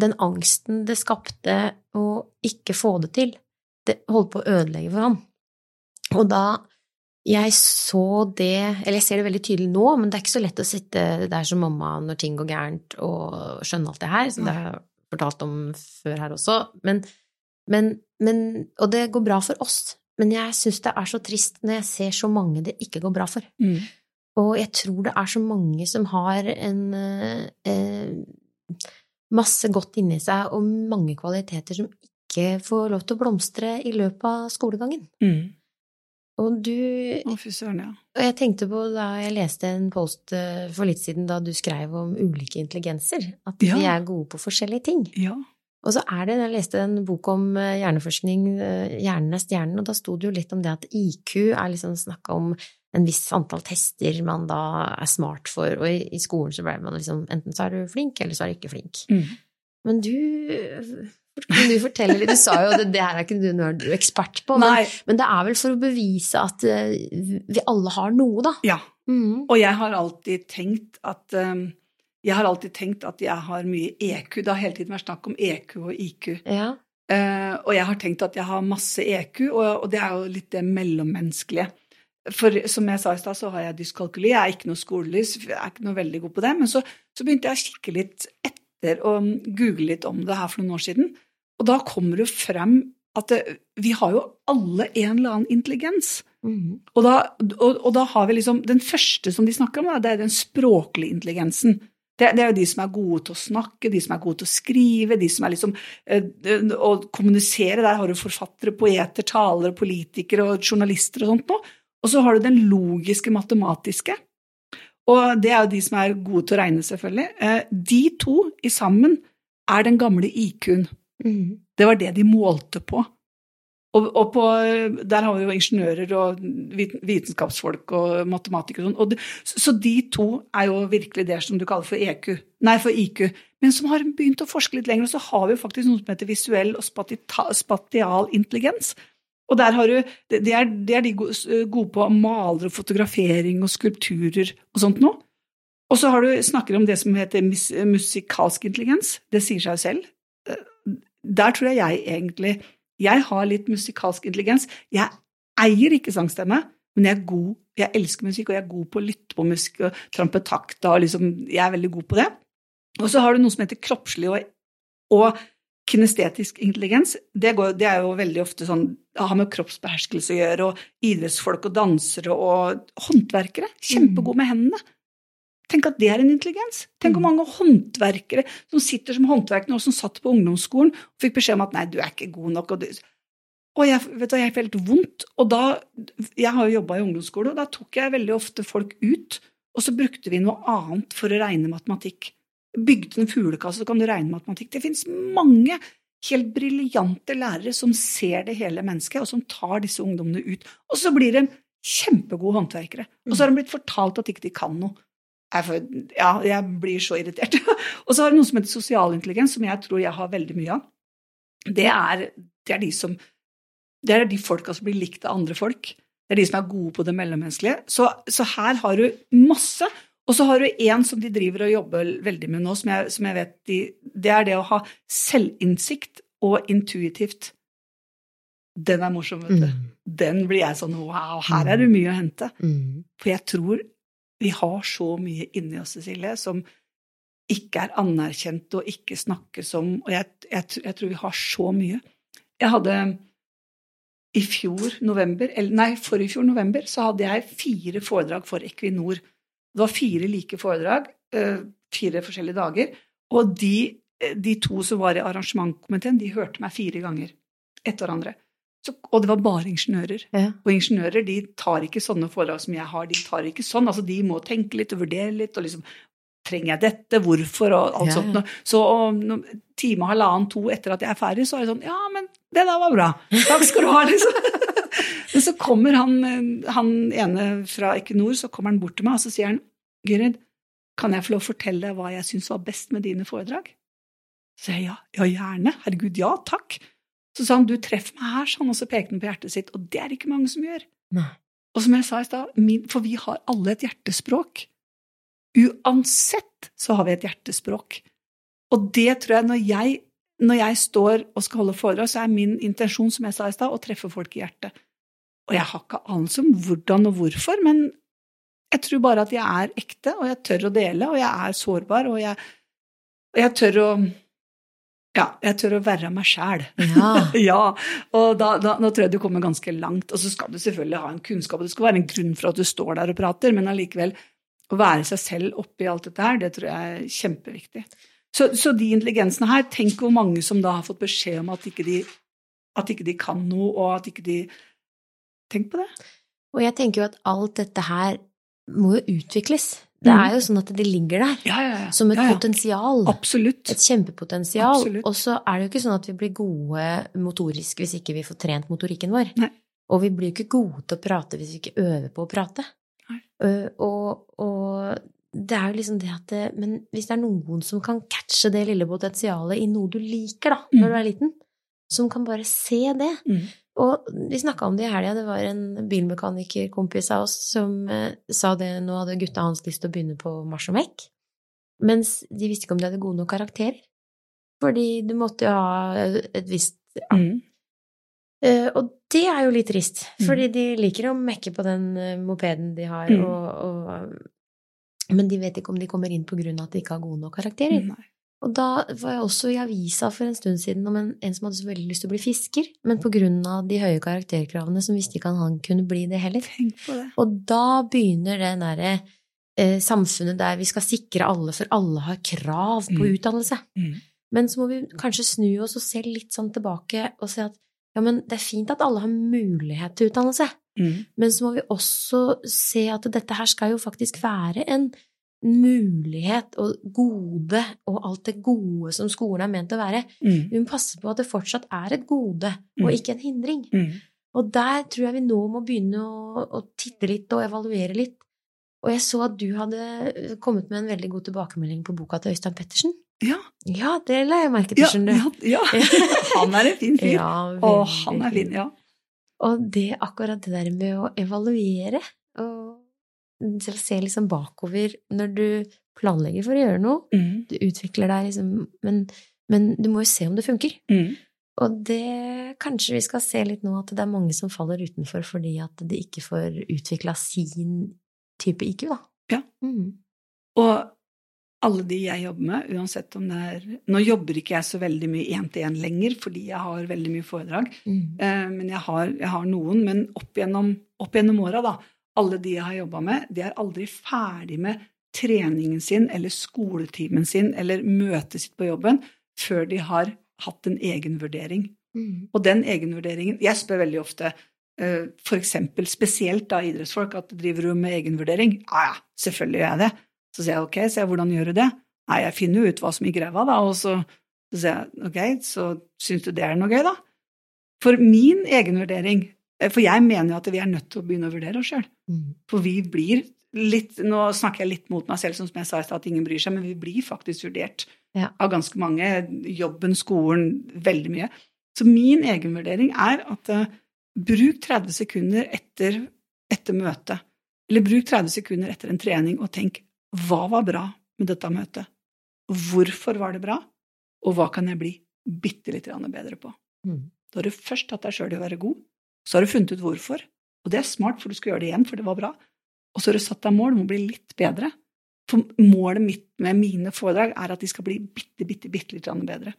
den angsten det skapte å ikke få det til, det holdt på å ødelegge for han. Og da jeg så det, eller jeg ser det veldig tydelig nå, men det er ikke så lett å sitte der som mamma når ting går gærent og skjønne alt det her, som det har jeg fortalt om før her også. Men, men, men, og det går bra for oss, men jeg syns det er så trist når jeg ser så mange det ikke går bra for. Mm. Og jeg tror det er så mange som har en eh, eh, masse godt inni seg og mange kvaliteter som ikke får lov til å blomstre i løpet av skolegangen. Mm. Og du Å, fy søren, ja. Og jeg tenkte på da jeg leste en post eh, for litt siden da du skrev om ulike intelligenser, at Ja. vi er gode på forskjellige ting. Ja. Og så er det, jeg leste en bok om eh, hjerneforskning, eh, Hjernen er stjernen, og da sto det jo litt om det at IQ er liksom snakka om en viss antall tester man da er smart for, og i, i skolen så ble man liksom enten så er du flink, eller så er du ikke flink. Mm. Men du kan du fortelle litt? Du sa jo at det her er ikke du noe du er ekspert på, men, men det er vel for å bevise at eh, vi alle har noe, da. Ja. Mm. Og jeg har alltid tenkt at um, jeg har alltid tenkt at jeg har mye EQ. Det har hele tiden vært snakk om EQ og IQ. Ja. Uh, og jeg har tenkt at jeg har masse EQ, og, og det er jo litt det mellommenneskelige. For som jeg sa i stad, så har jeg dyskalkuli. Jeg er ikke noe skolelys, jeg er ikke noe veldig god på det. Men så, så begynte jeg å kikke litt etter og google litt om det her for noen år siden. Og da kommer det jo frem at det, vi har jo alle en eller annen intelligens. Mm. Og da, og, og da har vi liksom Den første som de snakker om, det er den språklige intelligensen. Det, det er jo de som er gode til å snakke, de som er gode til å skrive, de som er liksom eh, Å kommunisere. Der har du forfattere, poeter, talere, politikere og journalister og sånt noe. Og så har du den logiske, matematiske. Og det er jo de som er gode til å regne, selvfølgelig. Eh, de to i sammen er den gamle IQ-en. Mm. Det var det de målte på. Og, og på, der har vi jo ingeniører og vitenskapsfolk og matematikere og sånn. Så de to er jo virkelig det som du kaller for EQ, nei, for IQ. Men som har begynt å forske litt lenger, og så har vi jo faktisk noe som heter visuell og spatial intelligens. Og der har du, det, er, det er de gode på maler og fotografering og skulpturer og sånt noe. Og så du, snakker om det som heter musikalsk intelligens. Det sier seg jo selv. Eh, Der tror jeg jeg egentlig Jeg har litt musikalsk intelligens. Jeg eier ikke sangstemme, men jeg er god. Jeg elsker musikk, og jeg er god på å lytte på musikk og trampe takta. Og liksom, jeg er veldig god på det. Og så har du noe som heter kroppslig og, og kinestetisk intelligens. Det, går, det er jo veldig ofte sånn det har med kroppsbeherskelse å gjøre, og idrettsfolk og dansere og håndverkere. Kjempegode med hendene. Tenk at det er en intelligens. Tenk hvor Mm. mange håndverkere som sitter som håndverkere nå, som satt på ungdomsskolen og fikk beskjed om at nei, du er ikke god nok. Og, du... og jeg, vet du, jeg fikk helt vondt. Og da, jeg har jo jobba i ungdomsskole, og da tok jeg veldig ofte folk ut, og så brukte vi noe annet for å regne matematikk. Bygde en fuglekasse, så kan du regne matematikk. Det fins mange helt briljante lærere som ser det hele mennesket, og som tar disse ungdommene ut. Og så blir de kjempegode håndverkere. Og så har de blitt fortalt at ikke de kan noe. Jeg, ja, jeg blir så irritert. og så har du noe som heter sosial intelligens, som jeg tror jeg har veldig mye av. Det er, det er de som Det er de folka som blir likt av andre folk. Det er de som er gode på det mellommenneskelige. Så, så her har du masse. Og så har du en som de driver og jobber veldig med nå, som jeg, som jeg vet de, Det er det å ha selvinnsikt og intuitivt. Den er morsom, vet du. Mm. Den blir jeg sånn wow, her er det mye å hente. Mm. For jeg tror vi har så mye inni oss, Cecilie, som ikke er anerkjent og ikke snakkes om. Og jeg, jeg, jeg tror vi har så mye. Jeg hadde i fjor november, eller nei, forrige fjor november, så hadde jeg fire foredrag for Equinor. Det var fire like foredrag, eh, fire forskjellige dager. Og de, eh, de to som var i arrangementkomiteen, de hørte meg fire ganger etter hverandre. Så, og det var bare ingeniører. Ja. Og ingeniører de tar ikke sånne foredrag som jeg har. De tar ikke sånn, altså De må tenke litt og vurdere litt. og liksom, Trenger jeg dette? Hvorfor? Og alt Ja, sånt. Så om time, halvannen, to etter at jeg er ferdig, så er det sånn Ja, men det der var bra. Takk skal du ha, liksom. Men så kommer han, han ene fra Equinor så kommer han bort til meg og så sier han, Gyrid, kan jeg få lov å fortelle deg hva jeg syns var best med dine foredrag? Så jeg ja, ja, gjerne. Herregud, ja, takk. Så sa han du treffer meg her, sånn, og så pekte han på hjertet sitt, og det er ikke mange som gjør. Nei. Og som jeg sa i stad, for vi har alle et hjertespråk. Uansett så har vi et hjertespråk. Og det tror jeg når jeg, når jeg står og skal holde foredrag, så er min intensjon, som jeg sa i stad, å treffe folk i hjertet. Og jeg har ikke anelse om hvordan og hvorfor, men jeg tror bare at jeg er ekte, og jeg tør å dele, og jeg er sårbar, og jeg, og jeg tør å Ja, jeg tør å være meg sjæl. Ja. Ja, og da, da, da tror jeg du kommer ganske langt. Og så skal du selvfølgelig ha en kunnskap, og det skal være en grunn for at du står der og prater, men allikevel å være seg selv oppi alt dette her, det tror jeg er kjempeviktig. Så, så de intelligensene her, tenk hvor mange som da har fått beskjed om at ikke de, at ikke de kan noe, og at ikke de Tenk på det. Og jeg tenker jo at alt dette her må jo utvikles. Det er jo sånn at det ligger der Ja, ja, ja. som et potensial. Absolutt. Et kjempepotensial. Absolutt. Og så er det jo ikke sånn at vi blir gode motorisk hvis ikke vi får trent motorikken vår. Nei. Og vi blir jo ikke gode til å prate hvis vi ikke øver på å prate. Øh, og, og det er jo liksom det at det, Men hvis det er noen som kan catche det lille potensialet i noe du liker, da, Mm. når du er liten, som kan bare se det Mm. Og vi snakka om det i helga, det var en bilmekanikerkompis av oss som eh, sa det nå hadde gutta hans lyst til å begynne på Marsjomek, mens de visste ikke om de hadde gode nok karakterer. Fordi du måtte jo ha et visst ja. Mm. Eh, Og det er jo litt trist, Mm. fordi de liker å mekke på den eh, mopeden de har, Mm. og, og Men de vet ikke om de kommer inn på grunn av at de ikke har gode nok karakterer. Nei. Og da var jeg også i avisa for en stund siden om en, en som hadde så veldig lyst til å bli fisker, men av de høye karakterkravene så visste ikke han han kunne bli det heller. Det. Og da begynner det derre eh, samfunnet der vi skal sikre alle, for alle har krav på Mm. utdannelse. Mm. Men så må vi kanskje snu oss og se litt sånn tilbake og se at ja, men det er fint at alle har mulighet til utdannelse, Mm. men så må vi også se at dette her skal jo faktisk være en mulighet og gode og alt det gode som skolen er ment å være. Mm. Vi må passe på at det fortsatt er et gode, og Mm. ikke en hindring. Mm. Og der tror jeg vi nå må begynne å, å titte litt og evaluere litt. Og jeg så at du hadde kommet med en veldig god tilbakemelding på boka til Øystein Pettersen. Ja. Ja, det la jeg merke til, Ja, skjønner du. ja, ja. Han er en fin fyr. Ja, og han er fin, ja. Og det akkurat det der med å evaluere og se liksom bakover når du planlegger for å gjøre noe. Mm. Du utvikler deg liksom, men, men du må jo se om det funker. Mm. Og det kanskje vi skal se litt nå, at det er mange som faller utenfor fordi at de ikke får utvikla sin type IQ, da. Ja. Mm. Og alle de jeg jobber med, uansett om det er Nå jobber ikke jeg så veldig mye én-til-én lenger, fordi jeg har veldig mye foredrag. Mm. Eh, men jeg har, jeg har noen. Men opp gjennom, opp gjennom åra, da, alle de jeg har jobba med, de er aldri ferdig med treningen sin eller skoletimen sin eller møtet sitt på jobben før de har hatt en egenvurdering. Mm. Og den egenvurderingen Jeg spør veldig ofte eh, for eksempel spesielt da idrettsfolk at driver du med egenvurdering? Ja, ja, selvfølgelig gjør jeg det. Så sier jeg ok, så jeg, hvordan gjør du det? Nei, jeg finner jo ut hva som gikk ræva, da, og så, så sier jeg ok, så syns du det er noe gøy, da? For min egenvurdering For jeg mener jo at vi er nødt til å begynne å vurdere oss sjøl. Mm. For vi blir litt Nå snakker jeg litt mot meg selv, som jeg sa i stad, at ingen bryr seg, men vi blir faktisk vurdert Ja. av ganske mange. Jobben, skolen, veldig mye. Så min egenvurdering er at uh, bruk 30 sekunder etter, etter møtet, eller bruk 30 sekunder etter en trening, og tenk hva var bra med dette møtet? Hvorfor var det bra? Og hva kan jeg bli bitte litt bedre på? Mm. Da har du først tatt deg sjøl i å være god, så har du funnet ut hvorfor. Og det er smart, for du skal gjøre det igjen, for det var bra. Og så har du satt deg mål om å bli litt bedre. For målet mitt med mine foredrag er at de skal bli bitte, bitte, bitte litt bedre.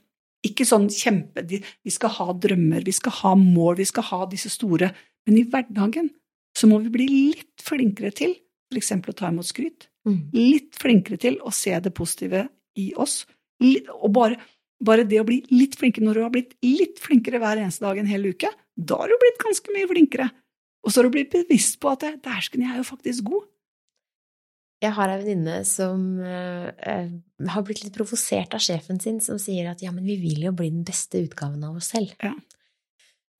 Ikke sånn kjempe de, Vi skal ha drømmer, vi skal ha mål, vi skal ha disse store Men i hverdagen så må vi bli litt flinkere til eksempel å ta imot skryt. Mm. Litt flinkere til å se det positive i oss. Og bare, bare det å bli litt flinkere når du har blitt litt flinkere hver eneste dag en hel uke, da har du blitt ganske mye flinkere. Og så har du blitt bevisst på at dæsken, jeg er jo faktisk god. Jeg har ei venninne som eh, har blitt litt provosert av sjefen sin, som sier at ja, men vi vil jo bli den beste utgaven av oss selv. Ja.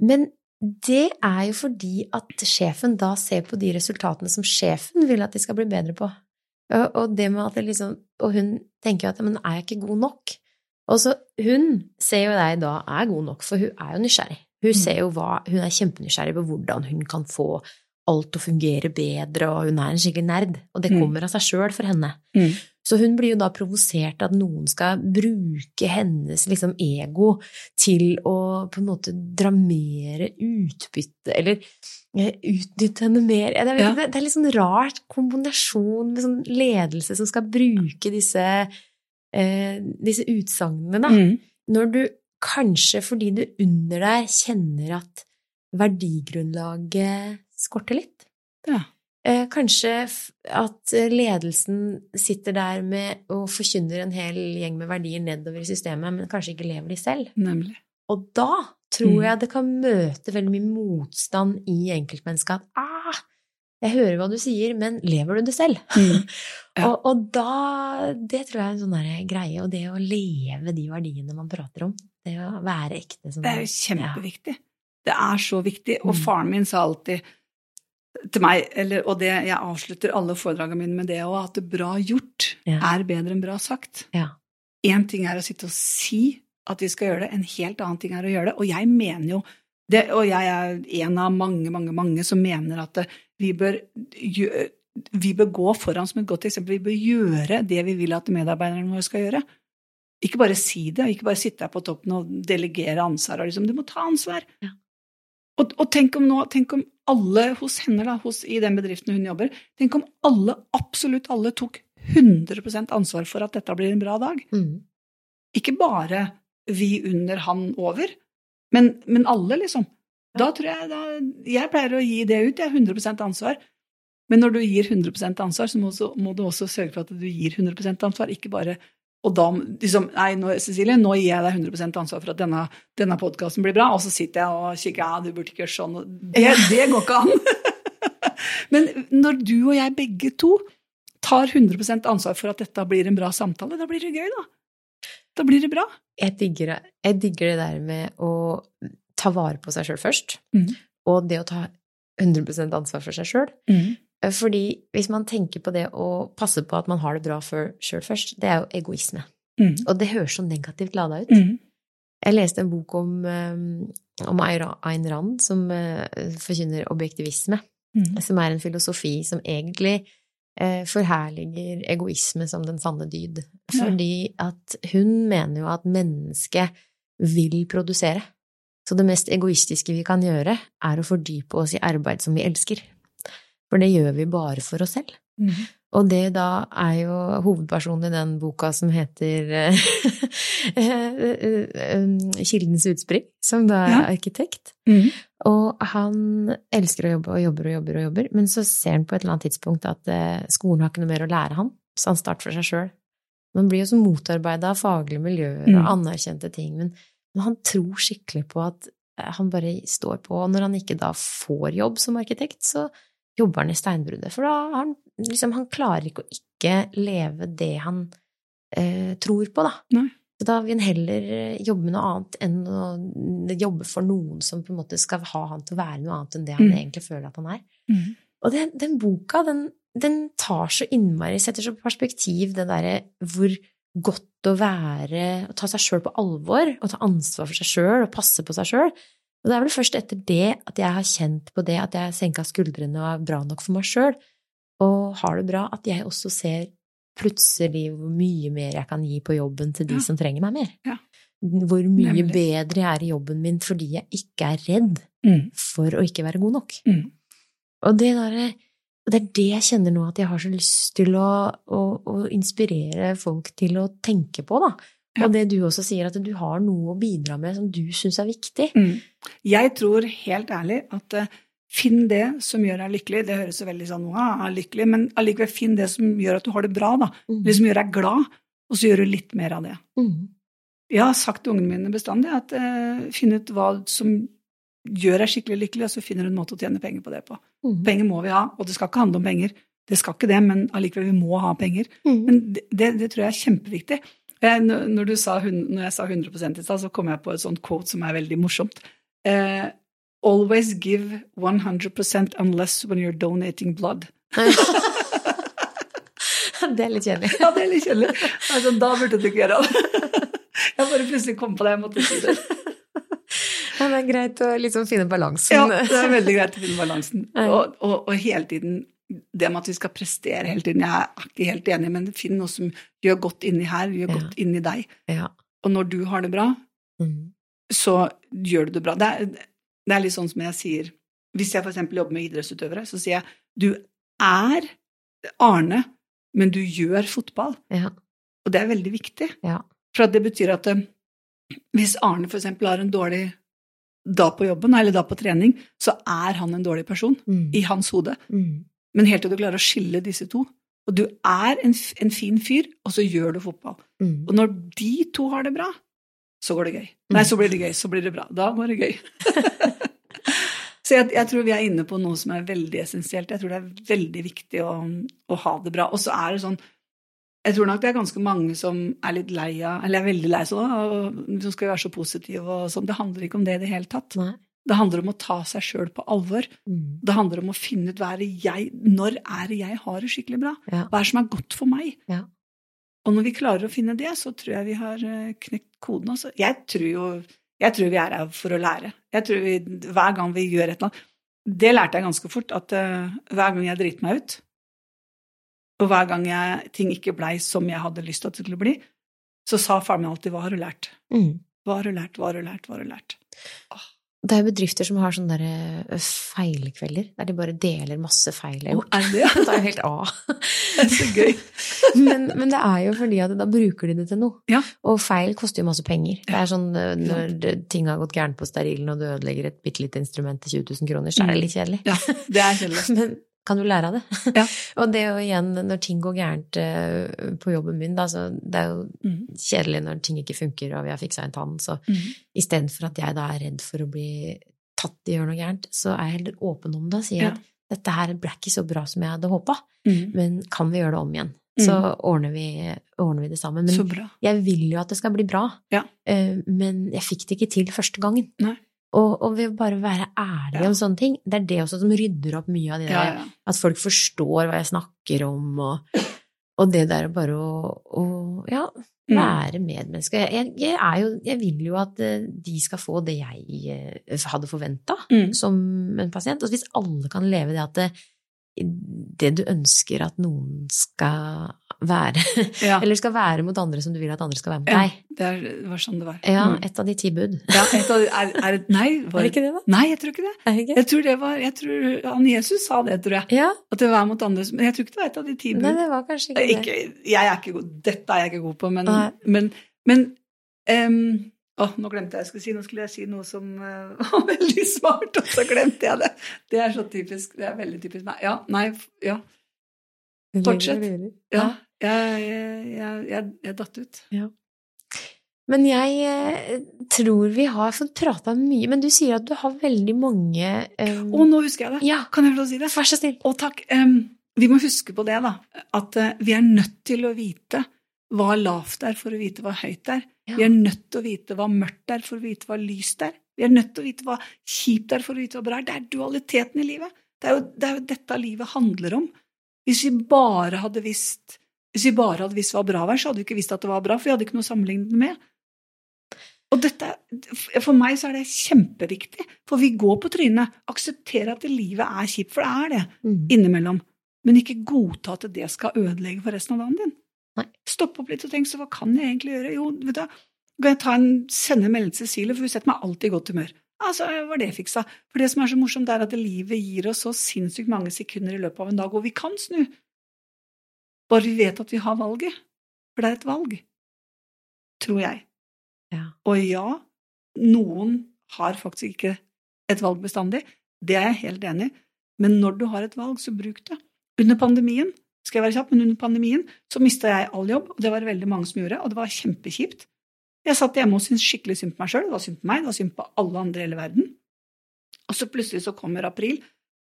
Men det er jo fordi at sjefen da ser på de resultatene som sjefen vil at de skal bli bedre på. Og, og det med at det liksom Og hun tenker jo at men er jeg ikke god nok? Og så hun ser jo deg da er god nok, for hun er jo nysgjerrig. Hun ser jo hva Hun er kjempenysgjerrig på hvordan hun kan få alt til å fungere bedre, og hun er en skikkelig nerd. Og det Mm. kommer av seg sjøl for henne. Mm. Så hun blir jo da provosert at noen skal bruke hennes liksom ego til å på en måte dramere utbytte, eller eh, utnytte henne mer. Jeg vet Ja. Det det er litt sånn rart kombinasjon med sånn ledelse som skal bruke disse, eh, disse utsagnene, da. Mm. Når du kanskje fordi du under deg kjenner at verdigrunnlaget skorter litt. Ja. Eh, kanskje at ledelsen sitter der med og forkynner en hel gjeng med verdier nedover i systemet, men kanskje ikke lever de selv. Nemlig. Og da tror Mm. jeg det kan møte veldig mye motstand i enkeltmennesket at ah, jeg hører hva du sier, men lever du det selv? Mm. Ja. Og, og da Det tror jeg er en sånn greie, og det å leve de verdiene man prater om, det å være ekte som Det er jo kjempeviktig. Det er så viktig. Og Mm. faren min sa alltid til meg, eller, og det, jeg avslutter alle foredragene mine med det òg, at bra gjort Ja. er bedre enn bra sagt. Ja. Én ting er å sitte og si at vi skal gjøre det, en helt annen ting er å gjøre det. Og jeg mener jo det, og jeg er en av mange, mange, mange som mener at vi bør, vi bør gå foran som et godt eksempel. Vi bør gjøre det vi vil at medarbeiderne våre skal gjøre. Ikke bare si det, ikke bare sitte her på toppen og delegere ansvar. og Liksom, du må ta ansvar. Ja. Og, og tenk om nå, tenk om alle hos henne, da, hos, i den bedriften hun jobber, tenk om alle, absolutt alle, tok 100% ansvar for at dette blir en bra dag. Mm. Ikke bare vi under han over, men, men alle, liksom. Da tror jeg da, Jeg pleier å gi det ut, jeg har 100 ansvar. Men når du gir 100% ansvar, så må, så må du også sørge for at du gir 100% ansvar, ikke bare og da liksom Nei, nå, Cecilie, nå gir jeg deg 100% ansvar for at denne, denne podkasten blir bra, og så sitter jeg og kikker ja, du burde ikke gjøre sånn. Det, det går ikke an! Men når du og jeg begge to tar 100% ansvar for at dette blir en bra samtale, da blir det gøy, da. Da blir det bra. Jeg digger, jeg digger det der med å ta vare på seg sjøl først, Mm. og det å ta 100% ansvar for seg sjøl. Fordi hvis man tenker på det å passe på at man har det bra sjøl først, det er jo egoisme. Mm. Og det høres så negativt lada ut. Mm. Jeg leste en bok om, eh, om Ayn Rand som eh, forkynner objektivisme, mm. som er en filosofi som egentlig eh, forherliger egoisme som den sanne dyd. Fordi at hun mener jo at mennesket vil produsere. Så det mest egoistiske vi kan gjøre, er å fordype oss i arbeid som vi elsker. For det gjør vi bare for oss selv. Mm. Og det da er jo hovedpersonen i den boka som heter eh, Kildens utspring, som da er Ja. arkitekt. Mm. Og han elsker å jobbe og jobber og jobber og jobber, men så ser han på et eller annet tidspunkt at eh, skolen har ikke noe mer å lære han, så han starter for seg sjøl. Man blir jo så motarbeida av faglige miljøer og Mm. anerkjente ting, men, men han tror skikkelig på at eh, han bare står på, og når han ikke da får jobb som arkitekt, så jobber han i steinbruddet, for da har han liksom, han klarer ikke å ikke leve det han eh, tror på, da. Nei. Så da vil han heller eh, jobbe med noe annet enn å jobbe for noen som på en måte skal ha han til å være noe annet enn det han Mm. egentlig føler at han er. Mm. Og den, den boka, den, den tar så innmari, setter så perspektiv det derre hvor godt å være, å ta seg sjøl på alvor, og ta ansvar for seg sjøl, og passe på seg sjøl. Og det er vel først etter det at jeg har kjent på det, at jeg senka skuldrene og er bra nok for meg sjøl, og har det bra, at jeg også ser plutselig hvor mye mer jeg kan gi på jobben til de Ja. som trenger meg mer. Ja. Hvor mye Nemlig. bedre jeg er i jobben min fordi jeg ikke er redd mm. for å ikke være god nok. Mm. Og det, der, det er det jeg kjenner nå, at jeg har så lyst til å, å, å inspirere folk til å tenke på, da. Ja. Og det du også sier, at du har noe å bidra med som du syns er viktig. Mhm. Jeg tror helt ærlig at eh, finn det som gjør deg lykkelig. Det høres jo veldig sånn wow, lykkelig, men allikevel finn det som gjør at du har det bra, da. Mm. Det som gjør deg glad, og så gjør du litt mer av det. Mm. Jeg har sagt til ungene mine bestandig at uh, finn ut hva som gjør deg skikkelig lykkelig, og så finner du en måte å tjene penger på det på. Mm. Penger må vi ha, og det skal ikke handle om penger. Det skal ikke det, men allikevel, vi må ha penger. Mm. Men det, det, det tror jeg er kjempeviktig. Jeg, når, når, du sa, når jeg sa 100 i stad, så kom jeg på et sånt quote som er veldig morsomt. Eh, Always give 100% unless when you're donating blood. det er litt kjedelig. Ja, det er litt kjedelig. Altså, da burde du ikke gjøre det. Jeg bare plutselig kom på det, jeg måtte si det. Ja, det er greit å liksom finne balansen. Ja, det er veldig greit å finne balansen. Og, og, og hele tiden det med at vi skal prestere hele tiden, jeg er ikke helt enig, men finn noe som gjør godt inni her, gjør Ja. godt inni deg. Ja. Og når du har det bra, Mm. Så gjør du det bra. Det er, det er litt sånn som jeg sier Hvis jeg eksempel jobber med idrettsutøvere, så sier jeg du er Arne, men du gjør fotball. Ja. Og det er veldig viktig. Ja. For det betyr at eh, hvis Arne eksempel har en dårlig dag på jobben, eller dag på trening, så er han en dårlig person Mm. i hans hode. Mm. Men helt til du klarer å skille disse to. Og du er en, en fin fyr, og så gjør du fotball. Mm. Og når de to har det bra, så går det gøy. Nei, så blir det gøy, så blir det bra. Da går det gøy. så jeg, jeg tror vi er inne på noe som er veldig essensielt. Jeg tror det er veldig viktig å, å ha det bra. Og så er det sånn Jeg tror nok det er ganske mange som er litt lei av Eller er veldig lei sånn, som skal være så positive og sånn. Det handler ikke om det i det hele tatt. Nei. Det handler om å ta seg sjøl på alvor. Mm. Det handler om å finne ut hva er det jeg, når er det jeg har det skikkelig bra. Ja. Hva er det som er godt for meg? Ja. Og når vi klarer å finne det, så tror jeg vi har eh, knekt koden. Altså. Jeg tror jo jeg tror vi er her for å lære. Jeg tror vi, Hver gang vi gjør et eller annet Det lærte jeg ganske fort, at uh, hver gang jeg driter meg ut, og hver gang jeg, ting ikke blei som jeg hadde lyst til at det skulle bli, så sa faren min alltid 'hva har du lært'? Mm. Hva har du lært, hva har du lært, hva har du lært? Det er jo bedrifter som har sånne der, eh, feilkvelder, der de bare deler masse feil de har gjort. Det er jo helt av. Det er så gøy. Men, men det er jo fordi at da bruker de det til noe. Ja. Og feil koster jo masse penger. Det er sånn eh, når ting har gått gærent på sterilen, og du ødelegger et bitte lite instrument til 20 000 kroner, så er det litt kjedelig. Ja, det er kjedelig. Men kan du lære av det? Ja. og det er jo igjen, når ting går gærent eh, på jobben min, da, så det er jo Mm. kjedelig når ting ikke funker, og vi har fiksa en tann, så Mm. istedenfor at jeg da er redd for å bli tatt i å gjøre noe gærent, så er jeg heller åpen om det og sier Ja. at dette her ble ikke så bra som jeg hadde håpa, Mm. men kan vi gjøre det om igjen? Så ordner, vi, ordner vi det sammen. Så Men bra. jeg vil jo at det skal bli bra, Ja. eh, men jeg fikk det ikke til første gangen. Nei. Og, og ved å bare være ærlig Ja. om sånne ting, det er det også som rydder opp mye av det der ja. at folk forstår hva jeg snakker om, og, og det der bare å, å ja, Mm. være medmenneske. Jeg, jeg, jo, jeg vil jo at eh, de skal få det jeg eh, hadde forventa Mm. som en pasient. Og hvis alle kan leve det at det, det du ønsker at noen skal være, Ja. eller skal være mot andre som du vil at andre skal være mot deg. det, er, det var sånn det var. Ja, Mm. et av de ti bud. Ja, et av, er, er, det- nei, var, Er det ikke det, da? nei, jeg tror ikke det. Ikke? Jeg tror det var, jeg tror han Jesus sa det, tror jeg. Ja, At det var mot andre, men jeg tror ikke det var et av de ti bud. nei, det var kanskje ikke det. Ikke, jeg er ikke god, dette er jeg ikke god på, men, Nei. men, men um, å, nå glemte jeg jeg skulle si. Nå skulle jeg si noe som uh, var veldig smart, og så glemte jeg det. Det er så typisk. Det er veldig typisk meg. Ja, nei, ja. Fortsett. ja jeg, jeg, jeg, jeg, datt ut. Men jeg eh, tror vi har fått prata mye. Men du sier at du har veldig mange um, Å, nå husker jeg det! Ja, Kan jeg få lov å si det? vær så snill. Å, takk. Um, vi må huske på det, da. At uh, vi er nødt til å vite hva lavt er for å vite hva høyt er. Ja. Vi er nødt til å vite hva mørkt er for å vite hva lyst er. Vi er nødt til å vite hva kjipt er for å vite hva bra er. Det er dualiteten i livet. Det er jo, det er jo dette livet handler om. Hvis vi bare hadde visst hvis vi bare hadde visst hva bra var, så hadde vi ikke visst at det var bra, for vi hadde ikke noe å sammenligne det med. Og dette, For meg så er det kjempeviktig, for vi går på trynet. Akseptere at livet er kjipt, for det er det Mm. innimellom. Men ikke godta at det skal ødelegge for resten av dagen din. Nei. Stopp opp litt og tenk så hva kan jeg egentlig gjøre? Jo, vet du, kan jeg ta en, sende en melding til Cecilie, for hun setter meg alltid i godt humør. Altså, var det fiksa. For det som er så morsomt, er at livet gir oss så sinnssykt mange sekunder i løpet av en dag, og vi kan snu. Bare vi vet at vi har valget. For det er et valg. Tror jeg. Ja. Og ja, noen har faktisk ikke et valg bestandig. Det er jeg helt enig i. Men når du har et valg, så bruk det. Under pandemien skal jeg være kjapp, men under pandemien så mista jeg all jobb, og det var det veldig mange som gjorde, og det var kjempekjipt. Jeg satt hjemme og syntes skikkelig synd på meg sjøl, det var synd på meg, det var synd på alle andre i hele verden. Og så plutselig så kommer april,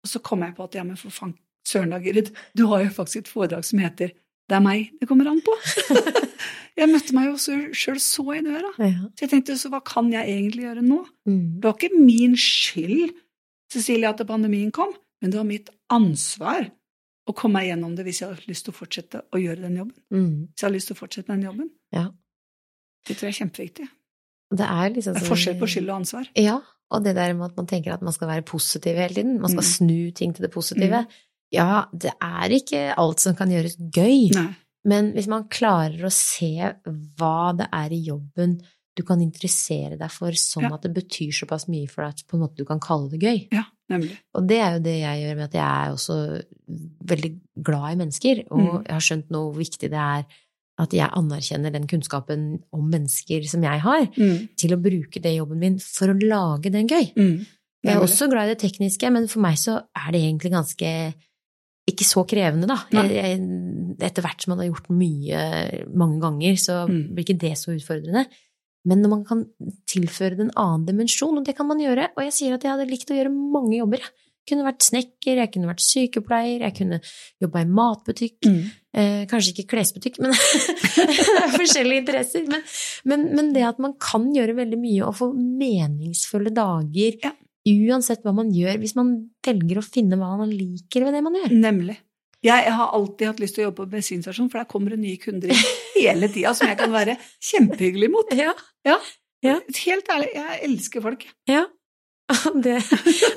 og så kom jeg på at ja, men for faen, søren da, Gyrid, du har jo faktisk et foredrag som heter Det er meg det kommer an på. jeg møtte meg jo sjøl så i døra. Ja. Så jeg tenkte, så hva kan jeg egentlig gjøre nå? Mm. Det var ikke min skyld, Cecilie, at pandemien kom, men det var mitt ansvar å komme meg gjennom det hvis jeg har lyst til å fortsette å gjøre den jobben. Mm. Hvis jeg har lyst til å fortsette den jobben. Ja. Det tror jeg er kjempeviktig. Det er liksom Det er sånn- forskjell på skyld og ansvar. Ja, og det der med at man tenker at man skal være positiv hele tiden, man skal Mm. snu ting til det positive. Ja, det er ikke alt som kan gjøres gøy, Nei. men hvis man klarer å se hva det er i jobben du kan interessere deg for, sånn Ja. at det betyr såpass mye for deg at på en måte du kan kalle det gøy. Ja, nemlig. Og det er jo det jeg gjør med at jeg er også veldig glad i mennesker, og Mm. jeg har skjønt nå hvor viktig det er at jeg anerkjenner den kunnskapen om mennesker som jeg har, Mm. til å bruke det i jobben min for å lage den gøy. Mm. Jeg er også glad i det tekniske, men for meg så er det egentlig ganske ikke så krevende, da. Jeg, jeg, etter hvert som man har gjort mye mange ganger, så Mm. blir ikke det så utfordrende. Men når man kan tilføre det en annen dimensjon, og det kan man gjøre, og jeg sier at jeg hadde likt å gjøre mange jobber, jeg. Kunne vært snekker, jeg kunne vært sykepleier, jeg kunne jobba i matbutikk. Mm. Eh, kanskje ikke klesbutikk, men det er forskjellige interesser. Men, men, men det at man kan gjøre veldig mye og få meningsfulle dager Ja. Uansett hva man gjør, hvis man velger å finne hva man liker ved det man gjør. Nemlig. Jeg har alltid hatt lyst til å jobbe på bensinstasjon, for der kommer det nye kunder inn hele tida som jeg kan være kjempehyggelig mot. Ja. ja. Helt ærlig, jeg elsker folk. ja. Og det,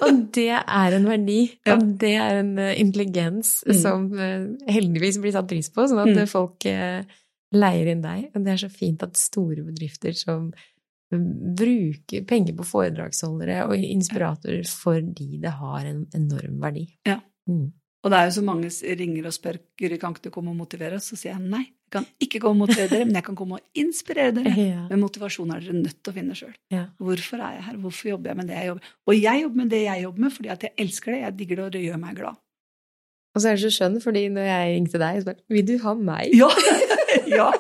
og det er en verdi, Ja. og det er en eh, intelligens Mm. som eh, heldigvis blir satt pris på, sånn at Mm. folk eh, leier inn deg. Og det er så fint at store bedrifter som bruker penger på foredragsholdere og inspiratorer fordi det har en enorm verdi. Ja. Mm. Og det er jo så mange ringer og spør Guri, kan ikke du komme og motivere oss? Så sier jeg nei, jeg kan ikke komme og motivere dere, men jeg kan komme og inspirere dere. Ja. Men motivasjon er dere nødt til å finne sjøl. Ja. Hvorfor er jeg her? Hvorfor jobber jeg med det jeg jobber med? Og jeg jobber med det jeg jobber med fordi at jeg elsker det, jeg digger det, og det gjør meg glad. Og så er det så skjønn, fordi når jeg ringte deg, så bare Vil du ha meg? Ja! ja.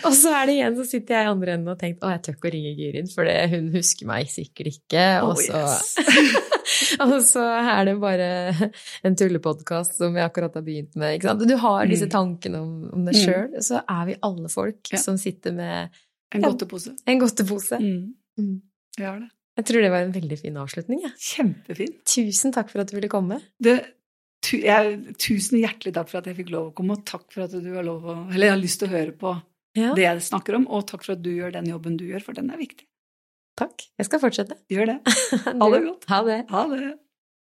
Og så er det igjen så sitter jeg i andre enden og tenker å, jeg tør ikke å ringe Gyrid, for det, hun husker meg sikkert ikke. Og så, yes. og så er det bare en tullepodkast som jeg akkurat har begynt med. Ikke sant? Du har disse Mm. tankene om, om deg Mm. sjøl, så er vi alle folk Ja. som sitter med En Ja. en godtepose. Mm. Mm. Jeg har det. Jeg tror det var en veldig fin avslutning. Ja. Kjempefin. Tusen takk for at du ville komme. Det, tu, jeg, tusen hjertelig takk for at jeg fikk lov å komme, og takk for at du har, lov å, eller jeg har lyst til å høre på Ja, det jeg snakker om, og takk for at du gjør den jobben du gjør, for den er viktig. takk. Jeg skal fortsette. Gjør det. Ha det godt. Ha det. Ha det.